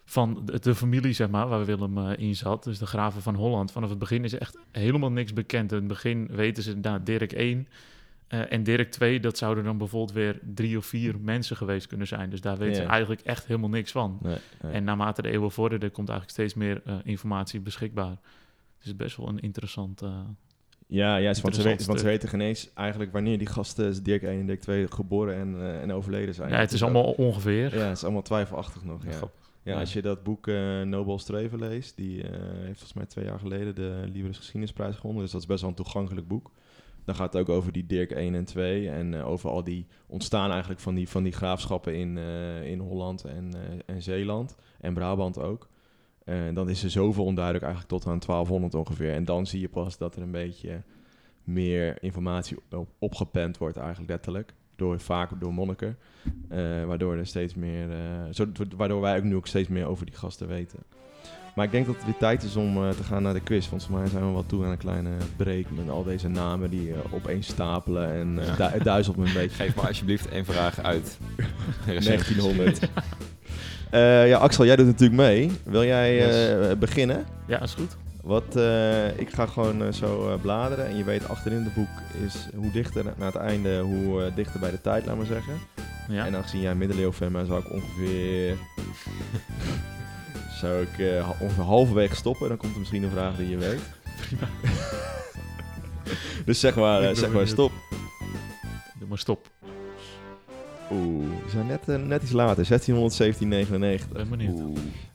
van de, familie, zeg maar, waar Willem eh, in zat, dus de graven van Holland, vanaf het begin is echt helemaal niks bekend. In het begin weten ze, nou, Dirk 1 eh, en Dirk 2, dat zouden dan bijvoorbeeld weer drie of vier mensen geweest kunnen zijn. Dus daar weten ze eigenlijk echt helemaal niks van. Nee, nee. En naarmate de eeuwen vorderen, komt eigenlijk steeds meer eh, informatie beschikbaar. Dus het is best wel een interessant... ja, ja, want ze, weten, want ze weten geen eens eigenlijk wanneer die gasten, Dirk 1 en Dirk 2, geboren en, en overleden zijn. Ja, het is ook- allemaal ongeveer. Ja, het is allemaal twijfelachtig nog. Ja, Ja. als je dat boek eh Nobel Streven leest, die eh, heeft volgens mij twee jaar geleden de Libris Geschiedenisprijs gewonnen. Dus dat is best wel een toegankelijk boek. Dan gaat het ook over die Dirk 1 en 2 en eh, over al die ontstaan eigenlijk van die, van die graafschappen in, in Holland en, en Zeeland en Brabant ook. En dan is er zoveel onduidelijk eigenlijk tot aan 1200 ongeveer. En dan zie je pas dat er een beetje meer informatie op, opgepend wordt eigenlijk letterlijk. Door, vaak door monniken. Eh, waardoor er steeds meer. eh, zo, waardoor wij ook nu ook steeds meer over die gasten weten. Maar ik denk dat het weer tijd is om eh, te gaan naar de quiz. Want volgens mij zijn we wel toe aan een kleine break met al deze namen die opeens stapelen. En eh, Ja. du- het duizelt me een beetje. Geef me alsjeblieft één vraag uit. 1900. Eh, ja, Axel, jij doet natuurlijk mee. Wil jij eh, beginnen? Ja, is goed. Wat, eh, ik ga gewoon eh, zo eh, bladeren. En je weet, achterin het boek is hoe dichter naar het einde, hoe dichter bij de tijd, laat maar zeggen. Ja. En aangezien jij een middeleeuw-fan bent, zou ik ongeveer... zou ik ongeveer halverwege stoppen. Dan komt er misschien een vraag die je weet. Prima. Dus zeg maar, zeg maar stop. Doe maar stop. Oeh, we zijn net, eh, net iets later. 1617, 99. Ben benieuwd.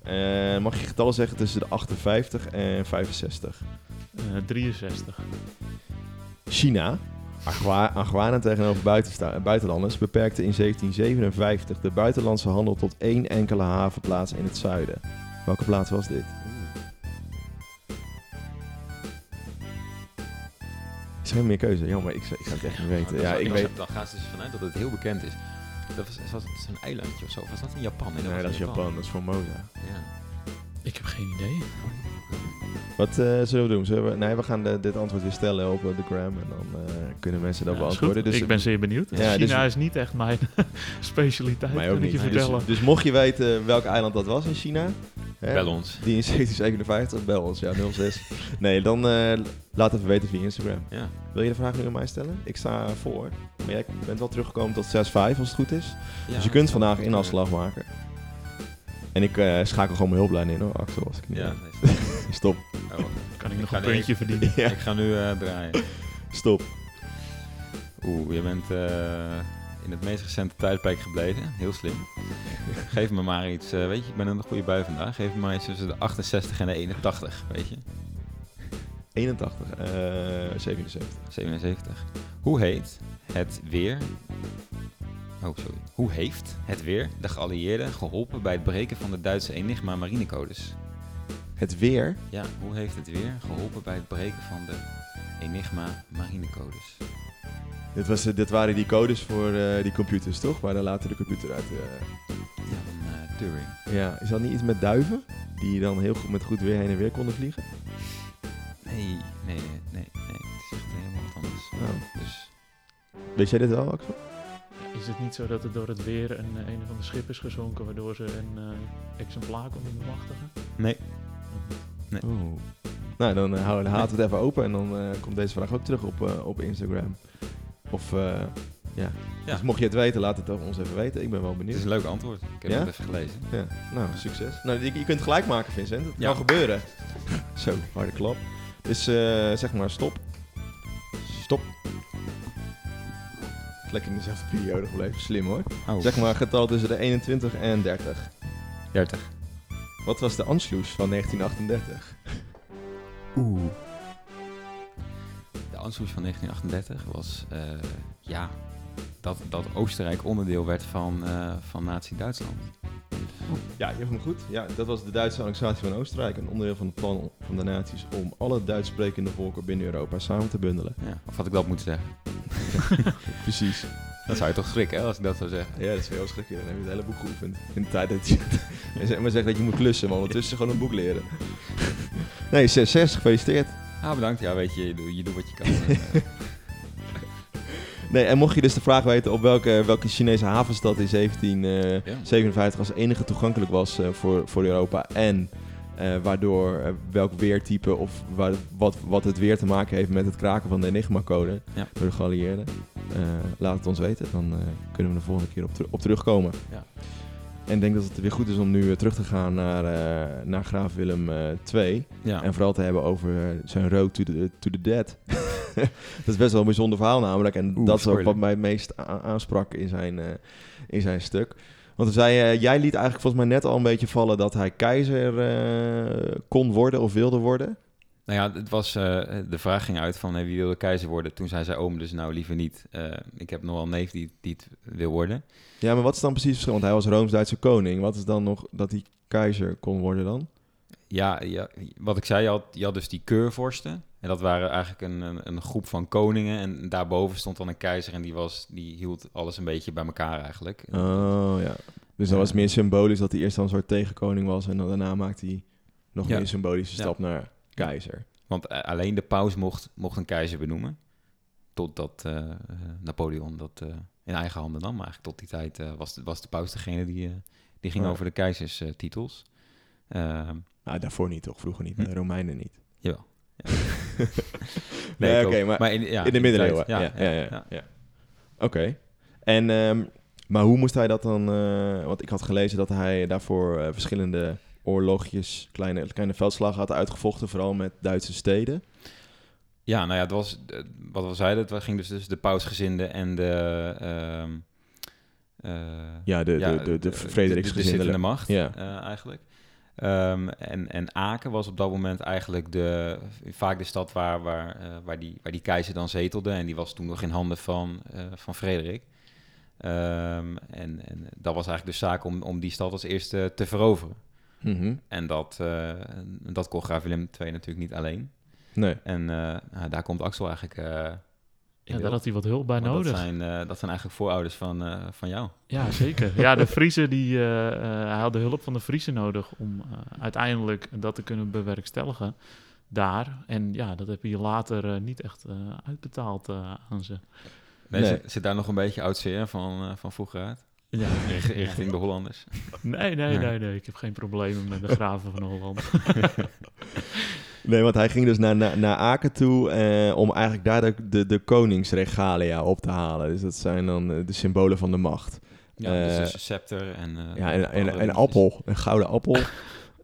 Eh, mag je getallen zeggen tussen de 58 en 65? Eh, 63. China, Agua- Aguana tegenover buitenlanders, beperkte in 1757 de buitenlandse handel tot één enkele havenplaats in het zuiden. Welke plaats was dit? Is er helemaal meer keuze? Jammer, ik, zou- ik zou het echt niet weten. Dan Ja, ik dan weet... Dan gaan ze dus vanuit dat het heel bekend is. Dat was, was een eilandje of zo? Of was dat in Japan? Nee, was dat is in Japan, dat is Formosa. Ja. Ik heb geen idee. Wat eh, zullen we doen? Zullen we... Nee, we gaan de- dit antwoord weer stellen op eh, de gram en dan eh, kunnen mensen dat Ja, beantwoorden. Dus, ik ben zeer benieuwd. Ja, China dus- is niet echt mijn specialiteit, mij ook kan ik je niet. Dus, vertellen. dus mocht je weten welk eiland dat was in China, hè, Bel ons. die in 1757, bel ons, ja, 06. Nee, dan eh, laat even weten via Instagram. Ja. Wil je de vraag nu aan mij stellen? Ik sta voor, maar jij bent wel teruggekomen tot 6-5 als het goed is. dus je kunt vandaag inafslag maken. En ik eh, schakel gewoon mijn hulplijn in hoor, Axel. Als ik niet Ja, nee, Stop, oh, kan ik nog een puntje verdienen. Ja. Ik ga nu eh, draaien. stop. Oeh, je bent eh, in het meest recente tijdperk gebleven. Heel slim. Geef me maar iets, eh, weet je, ik ben in een goede bui vandaag. Geef me maar iets tussen de 68 en de 81, weet je. 81, eh 77. 77. Hoe heet het weer... Oh, sorry. Hoe heeft het weer de geallieerden geholpen bij het breken van de Duitse Enigma marinecodes? Het weer, Ja, hoe heeft het weer geholpen bij het breken van de Enigma marinecodes? Dit, was, dit waren die codes voor eh, die computers, toch? Waar dan later de computer uit... eh, Ja, van eh, Turing. ja, is dat niet iets met duiven? Die dan heel goed met goed weer heen en weer konden vliegen? Nee, nee, nee, nee, nee. Het is echt helemaal wat anders. Oh. Dus Weet jij dit wel, Axel? Is het niet zo dat het door het weer een, een van de schip is gezonken, waardoor ze een eh, exemplaar konden bemachtigen? nee. Oh. Nou, dan uh, houden we het even open en dan eh, komt deze vraag ook terug op, eh, op Instagram. Of, eh, ja. Ja. Dus mocht je het weten, laat het ons even weten. Ik ben wel Het benieuwd. is een leuk antwoord. Ik heb Ja? het even gelezen. Ja, nou, succes. Nou, je, je kunt het gelijk maken, Vincent. Het Ja. kan gebeuren. Zo, harde klap. Dus eh, zeg maar stop. Stop. Lekker in dezelfde periode gebleven. Slim hoor. Oh, Zeg maar getal tussen de 21 en 30. 30. Wat was de Anschluss van 1938? Oeh. De Anschluss van 1938 was, eh, ja, dat, dat Oostenrijk onderdeel werd van, eh, van Nazi-Duitsland. Ja, je hebt hem goed. Ja, dat was de Duitse annexatie van Oostenrijk. Een onderdeel van het plan van de naties om alle Duits sprekende volken binnen Europa samen te bundelen. Ja, of had ik dat moeten zeggen? Precies. Dan zou je toch schrikken hè, als ik dat zou zeggen. Ja, dat is heel schrikken. Dan heb je het hele boek geoefend. In de tijd dat je... en maar zegt dat je moet klussen, maar ondertussen gewoon een boek leren. nee, 6-6. Gefeliciteerd. Ah, bedankt. Ja, weet je, je, doet- je doet wat je kan. En, eh, Nee, en mocht je dus de vraag weten op welke, welke Chinese havenstad in 1757 als enige toegankelijk was eh, voor, voor Europa en eh, waardoor eh, welk weertype of waar, wat, wat het weer te maken heeft met het kraken van de Enigma-code Ja. door de geallieerden, eh, laat het ons weten. Dan kunnen we de volgende keer op, op terugkomen. Ja. En ik denk dat het weer goed is om nu terug te gaan naar, naar Graaf Willem II. ja. En vooral te hebben over zijn road to the, to the dead. dat is best wel een bijzonder verhaal namelijk. En Oeh, dat is ook wat mij het meest aansprak in zijn, in zijn stuk. Want zei, eh, jij liet eigenlijk volgens mij net al een beetje vallen dat hij keizer eh, kon worden of wilde worden. Nou ja, het was, eh, de vraag ging uit van hey, wie wilde keizer worden. Toen zei zijn oom dus nou liever niet. Ik heb nog wel een neef die, die het wil worden. Ja, maar wat is dan precies het verschil? Want hij was Rooms-Duitse koning. Wat is dan nog dat hij keizer kon worden dan? Ja, ja, wat ik zei, je had, je had dus die keurvorsten. En dat waren eigenlijk een, een, een groep van koningen. En daarboven stond dan een keizer en die, was, die hield alles een beetje bij elkaar eigenlijk. Oh ja. Dus dan was meer symbolisch dat hij eerst dan een soort tegenkoning was. En dan daarna maakte hij nog Ja. meer symbolische Ja. stap naar keizer. Want eh, alleen de paus mocht, mocht een keizer benoemen. Totdat eh, Napoleon dat in eigen handen nam. Maar eigenlijk tot die tijd was, de, was de paus degene die, die ging Ja. over de keizerstitels. Nou, daarvoor niet toch? Vroeger niet. Hm. De Romeinen niet. jawel. Ja. Nee, oké, maar in, ja, in de middeleeuwen. Ja, ja, ja. ja, Oké. En, ehm, maar hoe moest hij dat dan... eh, want ik had gelezen dat hij daarvoor eh, verschillende oorlogjes, kleine, kleine veldslagen had uitgevochten. Vooral met Duitse steden. Ja, nou ja, het was, eh, wat we zeiden, het ging dus tussen de pausgezinde en de... eh, Ja, de, de, de, de, de macht, Ja. eigenlijk. Ehm, en, en Aken was op dat moment eigenlijk de, vaak de stad waar, waar, eh, waar, die, waar die keizer dan zetelde. En die was toen nog in handen van, eh, van Frederik. Ehm, en, en dat was eigenlijk de zaak om, om die stad als eerste te veroveren. Mhm. En dat, eh, dat kon graaf Willem II natuurlijk niet alleen. Nee. En nou, daar komt Axel eigenlijk Ja, daar had hij wat hulp bij Want nodig. Dat zijn, eh, dat zijn eigenlijk voorouders van, eh, van jou. Ja, zeker. Ja, de Friese, die, eh, eh, hij had de hulp van de Friese nodig om eh, uiteindelijk dat te kunnen bewerkstelligen daar. En ja, dat heb je later eh, niet echt eh, uitbetaald eh, aan ze. Nee, Nee. Zit, zit daar nog een beetje oud zeer van, eh, van vroeger uit? Ja, Richt- Richting de Hollanders. nee, nee, nee, nee. Ik heb geen problemen met de graven van Holland. Nee, want hij ging dus naar, naar, naar Aken toe eh, om eigenlijk daar de, de, de koningsregalia op te halen. Dus dat zijn dan eh, de symbolen van de macht. Ja, Eh, dus een scepter en... eh, Ja, en, en, andere en dingetjes. appel, een gouden appel.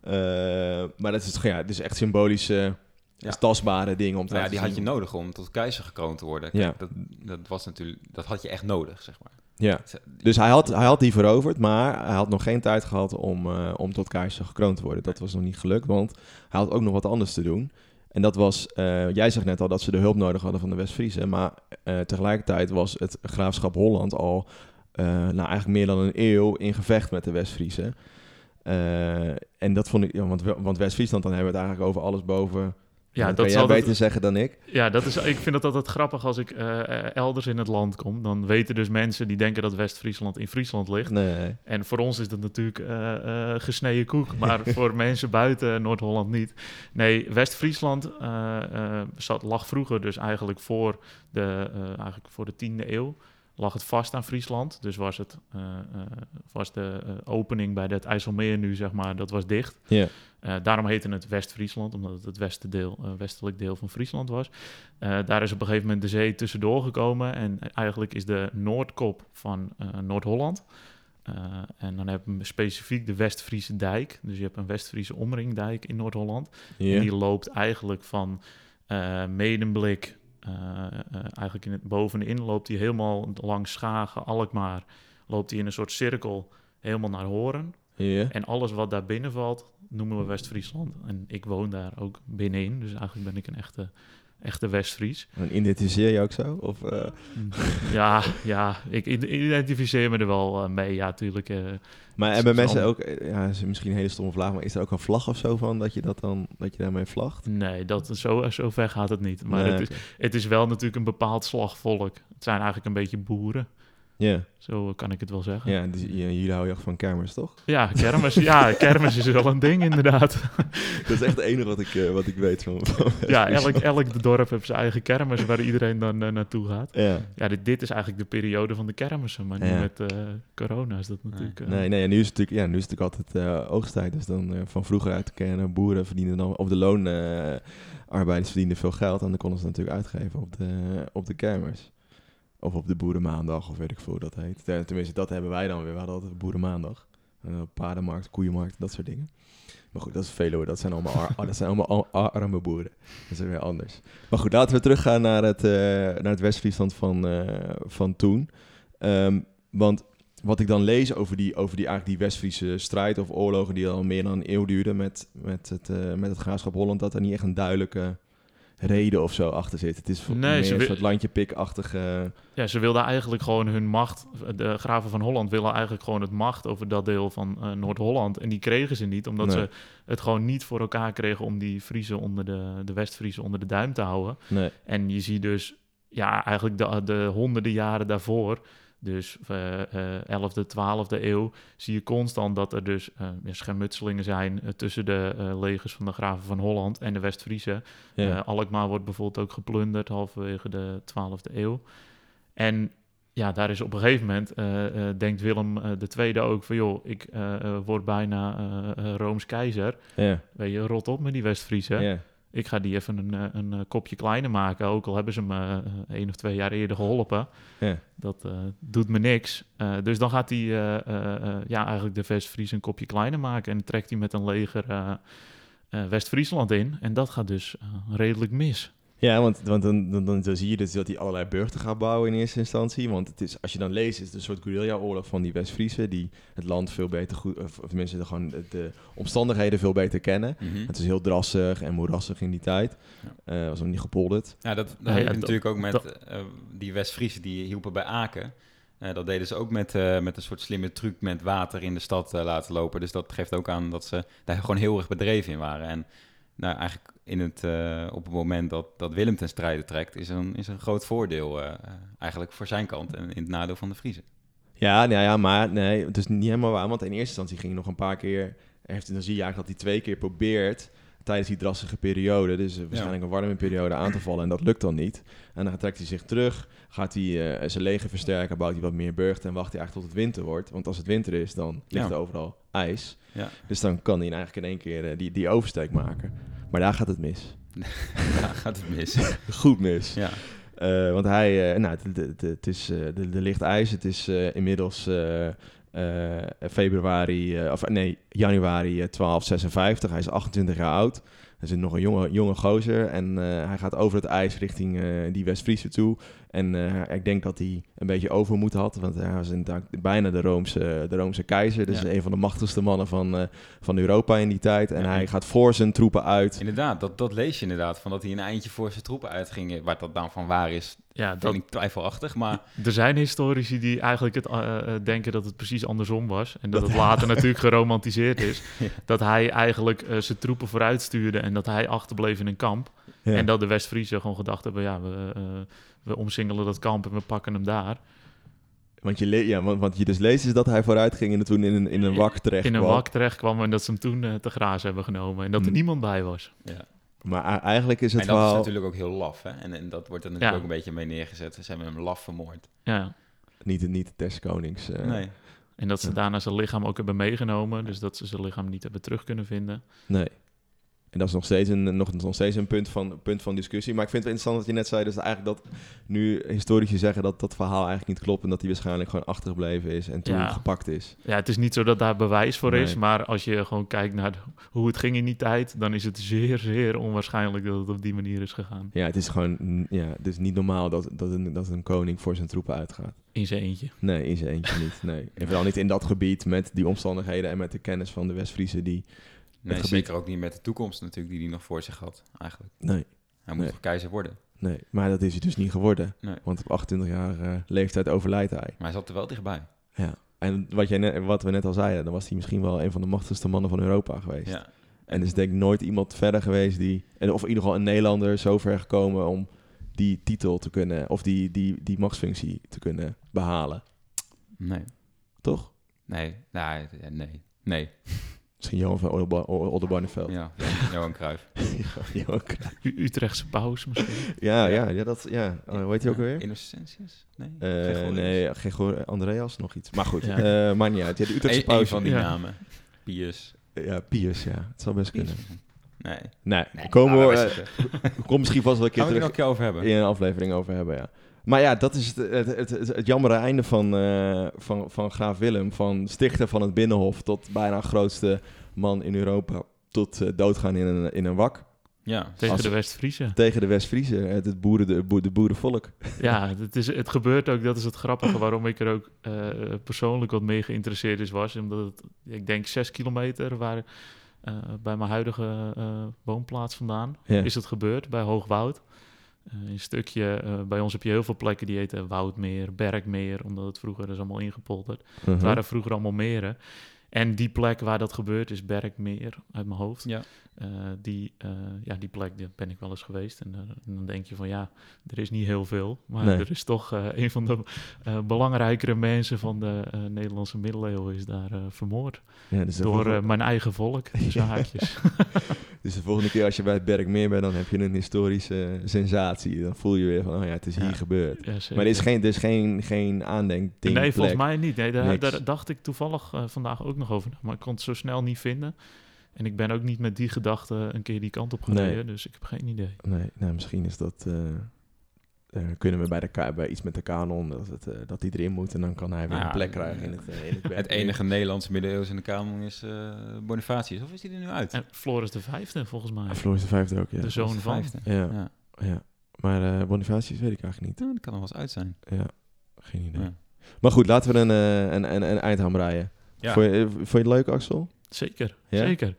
Eh, maar dat is, ja, het is echt symbolische, Ja. tastbare dingen om te Nou ja, laten die had je nodig om tot keizer gekroond te worden. Ja. Dat, dat was natuurlijk... Dat had je echt nodig, zeg maar. Ja. Dus hij had, hij had die veroverd, maar hij had nog geen tijd gehad om, eh, om tot keizer gekroond te worden. Dat was nog niet gelukt, want hij had ook nog wat anders te doen. En dat was, eh, jij zegt net al dat ze de hulp nodig hadden van de West-Friezen, maar eh, tegelijkertijd was het graafschap Holland al, nou eigenlijk meer dan een eeuw in gevecht met de West-Friezen. Eh, en dat vond ik, ja, want, want West-Friesland, dan hebben we het eigenlijk over alles boven Ja, dat dat kan jij zal dat- beter zeggen dan ik. Ja, dat is, ik vind het altijd grappig als ik eh, eh, elders in het land kom. Dan weten dus mensen die denken dat West-Friesland in Friesland ligt. Nee. En voor ons is dat natuurlijk eh, gesneden koek, maar voor mensen buiten Noord-Holland niet. Nee, West-Friesland lag vroeger dus eigenlijk voor de, eigenlijk voor de 10e eeuw. Lag het vast aan Friesland. Dus was, het, was de eh, opening bij het IJsselmeer nu, zeg maar, dat was dicht. Ja. Daarom heette het West-Friesland, omdat het het westendeel, eh, westelijk deel van Friesland was. Daar is op een gegeven moment de zee tussendoor gekomen. En eigenlijk is de noordkop van Noord-Holland. En dan heb je specifiek de West-Friese dijk. Dus je hebt een West-Friese omringdijk in Noord-Holland. En die loopt eigenlijk van Medemblik, eigenlijk in het bovenin, loopt die helemaal langs Schagen, Alkmaar. Loopt die in een soort cirkel helemaal naar Horen. En alles wat daar binnen valt, noemen we West-Friesland. En ik woon daar ook binnenin, dus eigenlijk ben ik een echte, echte West-Fries. En identificeer je ook zo? Of, eh, Ja, ja, ik ide- identificeer me er wel eh, mee, ja, natuurlijk. eh. Maar hebben mensen ook, ja, is misschien een hele stomme vraag, maar is er ook een vlag of zo van dat je dat dan, dat je daarmee vlagt? nee, dat, zo, zo ver gaat het niet. Maar Nee, het, is, het is wel natuurlijk een bepaald slagvolk. Het zijn eigenlijk een beetje boeren, Ja, zo kan ik het wel zeggen. ja dus, jullie houden echt van kermis, toch? Ja, kermis, ja, kermis is wel een ding inderdaad. Dat is echt het enige wat ik, eh, wat ik weet van, van Ja, elk, elk dorp heeft zijn eigen kermis waar iedereen dan eh, naartoe gaat. Ja. Ja, dit, dit is eigenlijk de periode van de kermissen, maar nu Ja. met eh, corona is dat natuurlijk... Nee, nee, nu is het natuurlijk, ja, nu is het natuurlijk altijd oogsttijd. Dus dan van vroeger uit te kennen, boeren verdienen dan, of de loonarbeiders verdienen veel geld. En dan konden ze natuurlijk uitgeven op de, op de kermis. Of op de boerenmaandag, of weet ik veel hoe dat heet. Ten- Tenminste, dat hebben wij dan weer. We hadden altijd boerenmaandag. En dan paardenmarkt, koeienmarkt, dat soort dingen. Maar goed, dat is Veluwe. Dat zijn allemaal, ar- dat zijn allemaal ar- arme boeren. Dat is weer anders. Maar goed, laten we teruggaan naar het, eh, naar het West-Friesland van, eh, van toen. Ehm, want wat ik dan lees over die, over die, eigenlijk die West-Friese strijd of oorlogen die al meer dan een eeuw duurden met, met, het, eh, met het graafschap Holland, dat er niet echt een duidelijke reden of zo achter zit. Het is voor Nee, meer een soort landje pikachtige... Ja, ze wilden eigenlijk gewoon hun macht. De graven van Holland willen eigenlijk gewoon het macht over dat deel van eh, Noord-Holland. En die kregen ze niet, omdat Nee. ze het gewoon niet voor elkaar kregen om die Friesen onder de, de West-Friesen onder de duim te houden. Nee, En je ziet dus, ja, eigenlijk de, de honderden jaren daarvoor, dus eh 11e, 12e eeuw, zie je constant dat er dus ja, schermutselingen zijn eh, tussen de eh, legers van de graven van Holland en de West-Friese. ja. Alkmaar wordt bijvoorbeeld ook geplunderd halverwege de 12e eeuw. En ja, daar is op een gegeven moment, denkt Willem de Tweede ook van... joh, ik word bijna Rooms keizer. ja, Weet je, rot op met die West-Friese. ja. Ik ga die even een, eh, een eh, kopje kleiner maken. Ook al hebben ze me eh, één of twee jaar eerder geholpen. Ja. Dat doet me niks. Dus dan gaat hij ja, eigenlijk de West-Fries een kopje kleiner maken. En trekt hij met een leger West-Friesland in. En dat gaat dus redelijk mis. Ja, want, want dan, dan, dan, dan zie je dus dat hij allerlei burchten gaat bouwen in eerste instantie. Want het is, als je dan leest, is het een soort guerrilla-oorlog van die West-Friesen... die het land veel beter goed... Of, of tenminste, de, gewoon de, de omstandigheden veel beter kennen. Mhm. Het is heel drassig en moerassig in die tijd. Eh was nog niet gepolderd. Ja, dat, dat ja, natuurlijk ook met eh, die West-Friesen die hielpen bij Aken. Eh, dat deden ze ook met, eh, met een soort slimme truc met water in de stad laten lopen. Dus dat geeft ook aan dat ze daar gewoon heel erg bedreven in waren. En nou, eigenlijk in het, eh, op het moment dat, dat Willem ten strijde trekt, is een, is een groot voordeel eh, eigenlijk voor zijn kant en in het nadeel van de Friesen. Ja, nou ja, maar nee, het is niet helemaal waar. Want in eerste instantie ging hij nog een paar keer... Heeft, dan zie je eigenlijk dat hij twee keer probeert... tijdens die drassige periode, dus eh, waarschijnlijk een warme periode, aan te vallen. En dat lukt dan niet. En dan trekt hij zich terug, gaat hij zijn leger versterken... bouwt hij wat meer burchten en wacht hij eigenlijk tot het winter wordt. Want als het winter is, dan ligt Ja. er overal ijs. Ja. Dus dan kan hij eigenlijk in één keer die, die oversteek maken. Maar daar gaat het mis. Daar gaat het mis. Goed mis. ja. Eh, want hij, eh, nou, het, is, er er ligt ijs. Het is inmiddels februari, of nee, januari eh, 1256. Hij is 28 jaar oud. Hij is nog een jonge, jonge gozer. En hij gaat over het ijs richting die West-Friese toe. En eh, ik denk dat hij een beetje overmoed had. Want hij was inderdaad bijna de Roomse, de Roomse keizer. Dus Ja. een van de machtigste mannen van, eh, van Europa in die tijd. En Ja. hij gaat voor zijn troepen uit. Inderdaad, dat, dat lees je inderdaad. Van dat hij een eindje voor zijn troepen uitging. Waar dat dan van waar is, Ja, vind dat, ik twijfelachtig. Maar er zijn historici die eigenlijk het, eh, denken dat het precies andersom was. En dat, Dat- het later natuurlijk geromantiseerd is. Ja. Dat hij eigenlijk eh, zijn troepen vooruit stuurde En dat hij achterbleef in een kamp. Ja. En dat de West-Friesen gewoon gedacht hebben, ja, we, eh, we omsingelen dat kamp en we pakken hem daar. Want je, le- ja, want, want je dus leest is dat hij vooruit ging en toen in een, in een wak terecht in een kwam. wak terecht kwam en dat ze hem toen eh, te grazen hebben genomen. En dat er Mm. niemand bij was. Ja. Maar eigenlijk is het En dat verhaal... is natuurlijk ook heel laf, hè? En, en dat wordt er natuurlijk Ja. ook een beetje mee neergezet. Ze hebben hem laf vermoord. Ja. Niet, niet des konings. eh, nee. En dat ze daarna zijn lichaam ook hebben meegenomen. Dus dat ze zijn lichaam niet hebben terug kunnen vinden. Nee. En dat is nog steeds een, nog, nog steeds een punt van, punt van discussie. Maar ik vind het interessant dat je net zei dus eigenlijk dat nu historici zeggen dat dat verhaal eigenlijk niet klopt en dat hij waarschijnlijk gewoon achtergebleven is en toen Ja. gepakt is. Ja, het is niet zo dat daar bewijs voor is. Maar als je gewoon kijkt naar de- hoe het ging in die tijd... dan is het zeer, zeer onwaarschijnlijk dat het op die manier is gegaan. Ja, het is gewoon ja, het is niet normaal dat, dat, een, dat een koning voor zijn troepen uitgaat. In zijn eentje. Nee, in zijn eentje niet. Nee. En vooral niet in dat gebied met die omstandigheden en met de kennis van de West-Friese die... Nee, zeker ook niet met de toekomst natuurlijk die hij nog voor zich had, eigenlijk. Nee, Hij moet Nee. nog keizer worden. nee. Maar dat is hij dus niet geworden. Nee. Want op 28 jaar eh, leeftijd overlijdt hij. Maar hij zat er wel dichtbij. Ja. En wat, jij net, wat we net al zeiden, dan was hij misschien wel een van de machtigste mannen van Europa geweest. Ja. En er is denk ik nooit iemand verder geweest die, en of in ieder geval een Nederlander zo ver gekomen om die titel te kunnen, of die, die, die machtsfunctie te kunnen behalen. Nee. Toch? Nee. Nee. Nee. Nee. Misschien Johan van Oldenba- Oldenbarneveld. Ja. Johan Cruijff. Johan Cruijff. Utrechtse paus misschien. ja, Ja. ja, dat, ja. Oh, hoe heet hij ook alweer? Innocentius? Nee. Eh, Gregorius? nee, Gregor Andreas, nog iets. Maar goed, Ja. eh maakt niet uit. Ja, de Utrechtse Eén pauze. van die Ja. namen. Pius. Ja, Pius, ja. Het zal best kunnen. Nee. Nee, nee. komen Ah, we, kom misschien vast wel een keer Gaan we terug het er nog een keer over hebben? in een aflevering over hebben, ja. Maar ja, dat is het, het, het, het, het jammere einde van, eh, van, van graaf Willem. Van stichter van het Binnenhof tot bijna grootste man in Europa. Tot eh, doodgaan in een, in een wak. Ja. Tegen Als- de West-Friese. Tegen de West-Friese, het, het, boeren, de, boer- de boerenvolk. Ja, het, is, het gebeurt ook, dat is het grappige waarom ik er ook eh, persoonlijk wat mee geïnteresseerd is, was. Omdat het, ik denk, zes kilometer waar, eh, bij mijn huidige eh, woonplaats vandaan Ja. is het gebeurd, bij Hoogwoud. Eh, een stukje, eh, bij ons heb je heel veel plekken die heten Woudmeer, Bergmeer, omdat het vroeger is allemaal ingepolderd. Mhm. Het waren vroeger allemaal meren. En die plek waar dat gebeurt is Bergmeer, uit mijn hoofd. Ja. Eh, die, eh, ja, die plek daar ben ik wel eens geweest. En, eh, en dan denk je van ja, er is niet heel veel. Maar Nee. er is toch eh, een van de eh, belangrijkere mensen van de eh, Nederlandse middeleeuwen is daar eh, vermoord. Ja, dus, door volgende, mijn eigen volk, tussen haakjes. dus de volgende keer als je bij het Bergmeer bent, dan heb je een historische sensatie. Dan voel je weer van, oh ja, het is hier gebeurd. Ja. Maar er is geen, er is geen, geen aandenkding. Nee, volgens mij niet. Nee, daar, daar dacht ik toevallig vandaag ook nog over. Maar ik kon het zo snel niet vinden. En ik ben ook niet met die gedachte een keer die kant op gereden. Nee. Dus ik heb geen idee. Nee, nou, misschien is dat. eh, eh, kunnen we bij, de, ka- bij iets met de kanon dat, het, eh, dat die erin moet en dan kan hij weer een plek krijgen in het, eh, in het, enige Nederlandse middeleeuws in de kamer is eh, Bonifatius. Of is die er nu uit? En Floris de Vijfde, volgens mij. Ah, Floris de Vijfde ook, ja. de zoon van. vijfde. Ja, Ja. ja. Maar eh Bonifatius weet ik eigenlijk niet. Nou, dat kan nog wel eens uit zijn. Ja, geen idee. Ja. Maar goed, laten we een, eh, een, een, een eind aan breien. Ja. Vond, je, eh, vond je het leuk, Axel? Zeker, Ja? zeker.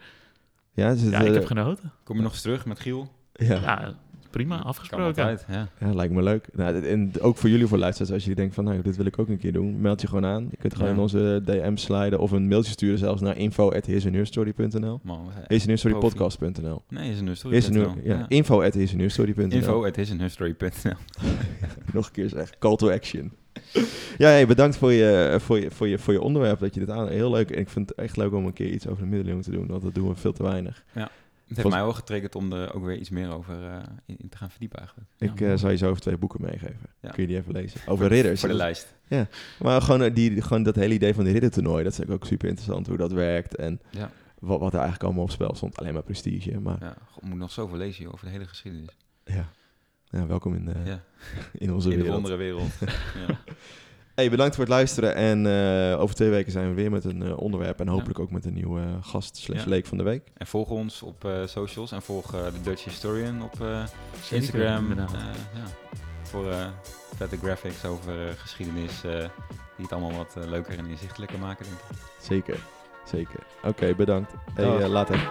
Ja, is het, Ja, ik eh, heb genoten. Kom je nog eens terug met Giel? ja. Ja, prima, afgesproken. altijd, ja. Ja, lijkt me leuk. Nou, en ook voor jullie voor luisteraars, als jullie denken van, nou, dit wil ik ook een keer doen, meld je gewoon aan. Je kunt gewoon Ja. in onze DM sliden of een mailtje sturen zelfs naar zijn- hissenheurstorypodcast.nl Nee, is een story. Is ja, ja. info at hissenheurstory.nl Info, het is een history.nl. Nog een keer zeg, call to action. ja, hey, bedankt voor je, voor, je, voor, je, voor je onderwerp, dat je dit aan... Heel leuk, en ik vind het echt leuk om een keer iets over de middeleeuwen te doen, want dat doen we veel te weinig. Het heeft mij wel getriggerd om er ook weer iets meer over eh, in, te gaan verdiepen eigenlijk. Ja, ik eh, mooi. zal je zo over twee boeken meegeven. Ja. Kun je die even lezen? Over ridders. Voor de lijst. Maar gewoon, eh, die, gewoon dat hele idee van de riddertoernooi, dat is ook super interessant hoe dat werkt en Ja. wat, wat er eigenlijk allemaal op spel stond. Alleen maar prestige, maar Ja, God, moet nog zoveel lezen joh, over de hele geschiedenis. ja. Ja, welkom in, de, Ja. in onze In wereld. andere wereld. ja. Hey, bedankt voor het luisteren en eh, over twee weken zijn we weer met een eh, onderwerp en hopelijk ook met een nieuwe eh, gast slash Ja. leek van de week. En volg ons op eh, socials en volg eh, de Dutch Historian op eh, Instagram. Eh. Voor eh, vette graphics over eh, geschiedenis eh, die het allemaal wat eh, leuker en inzichtelijker maken denk ik. Zeker, zeker. Oké, bedankt. Hey, eh, later.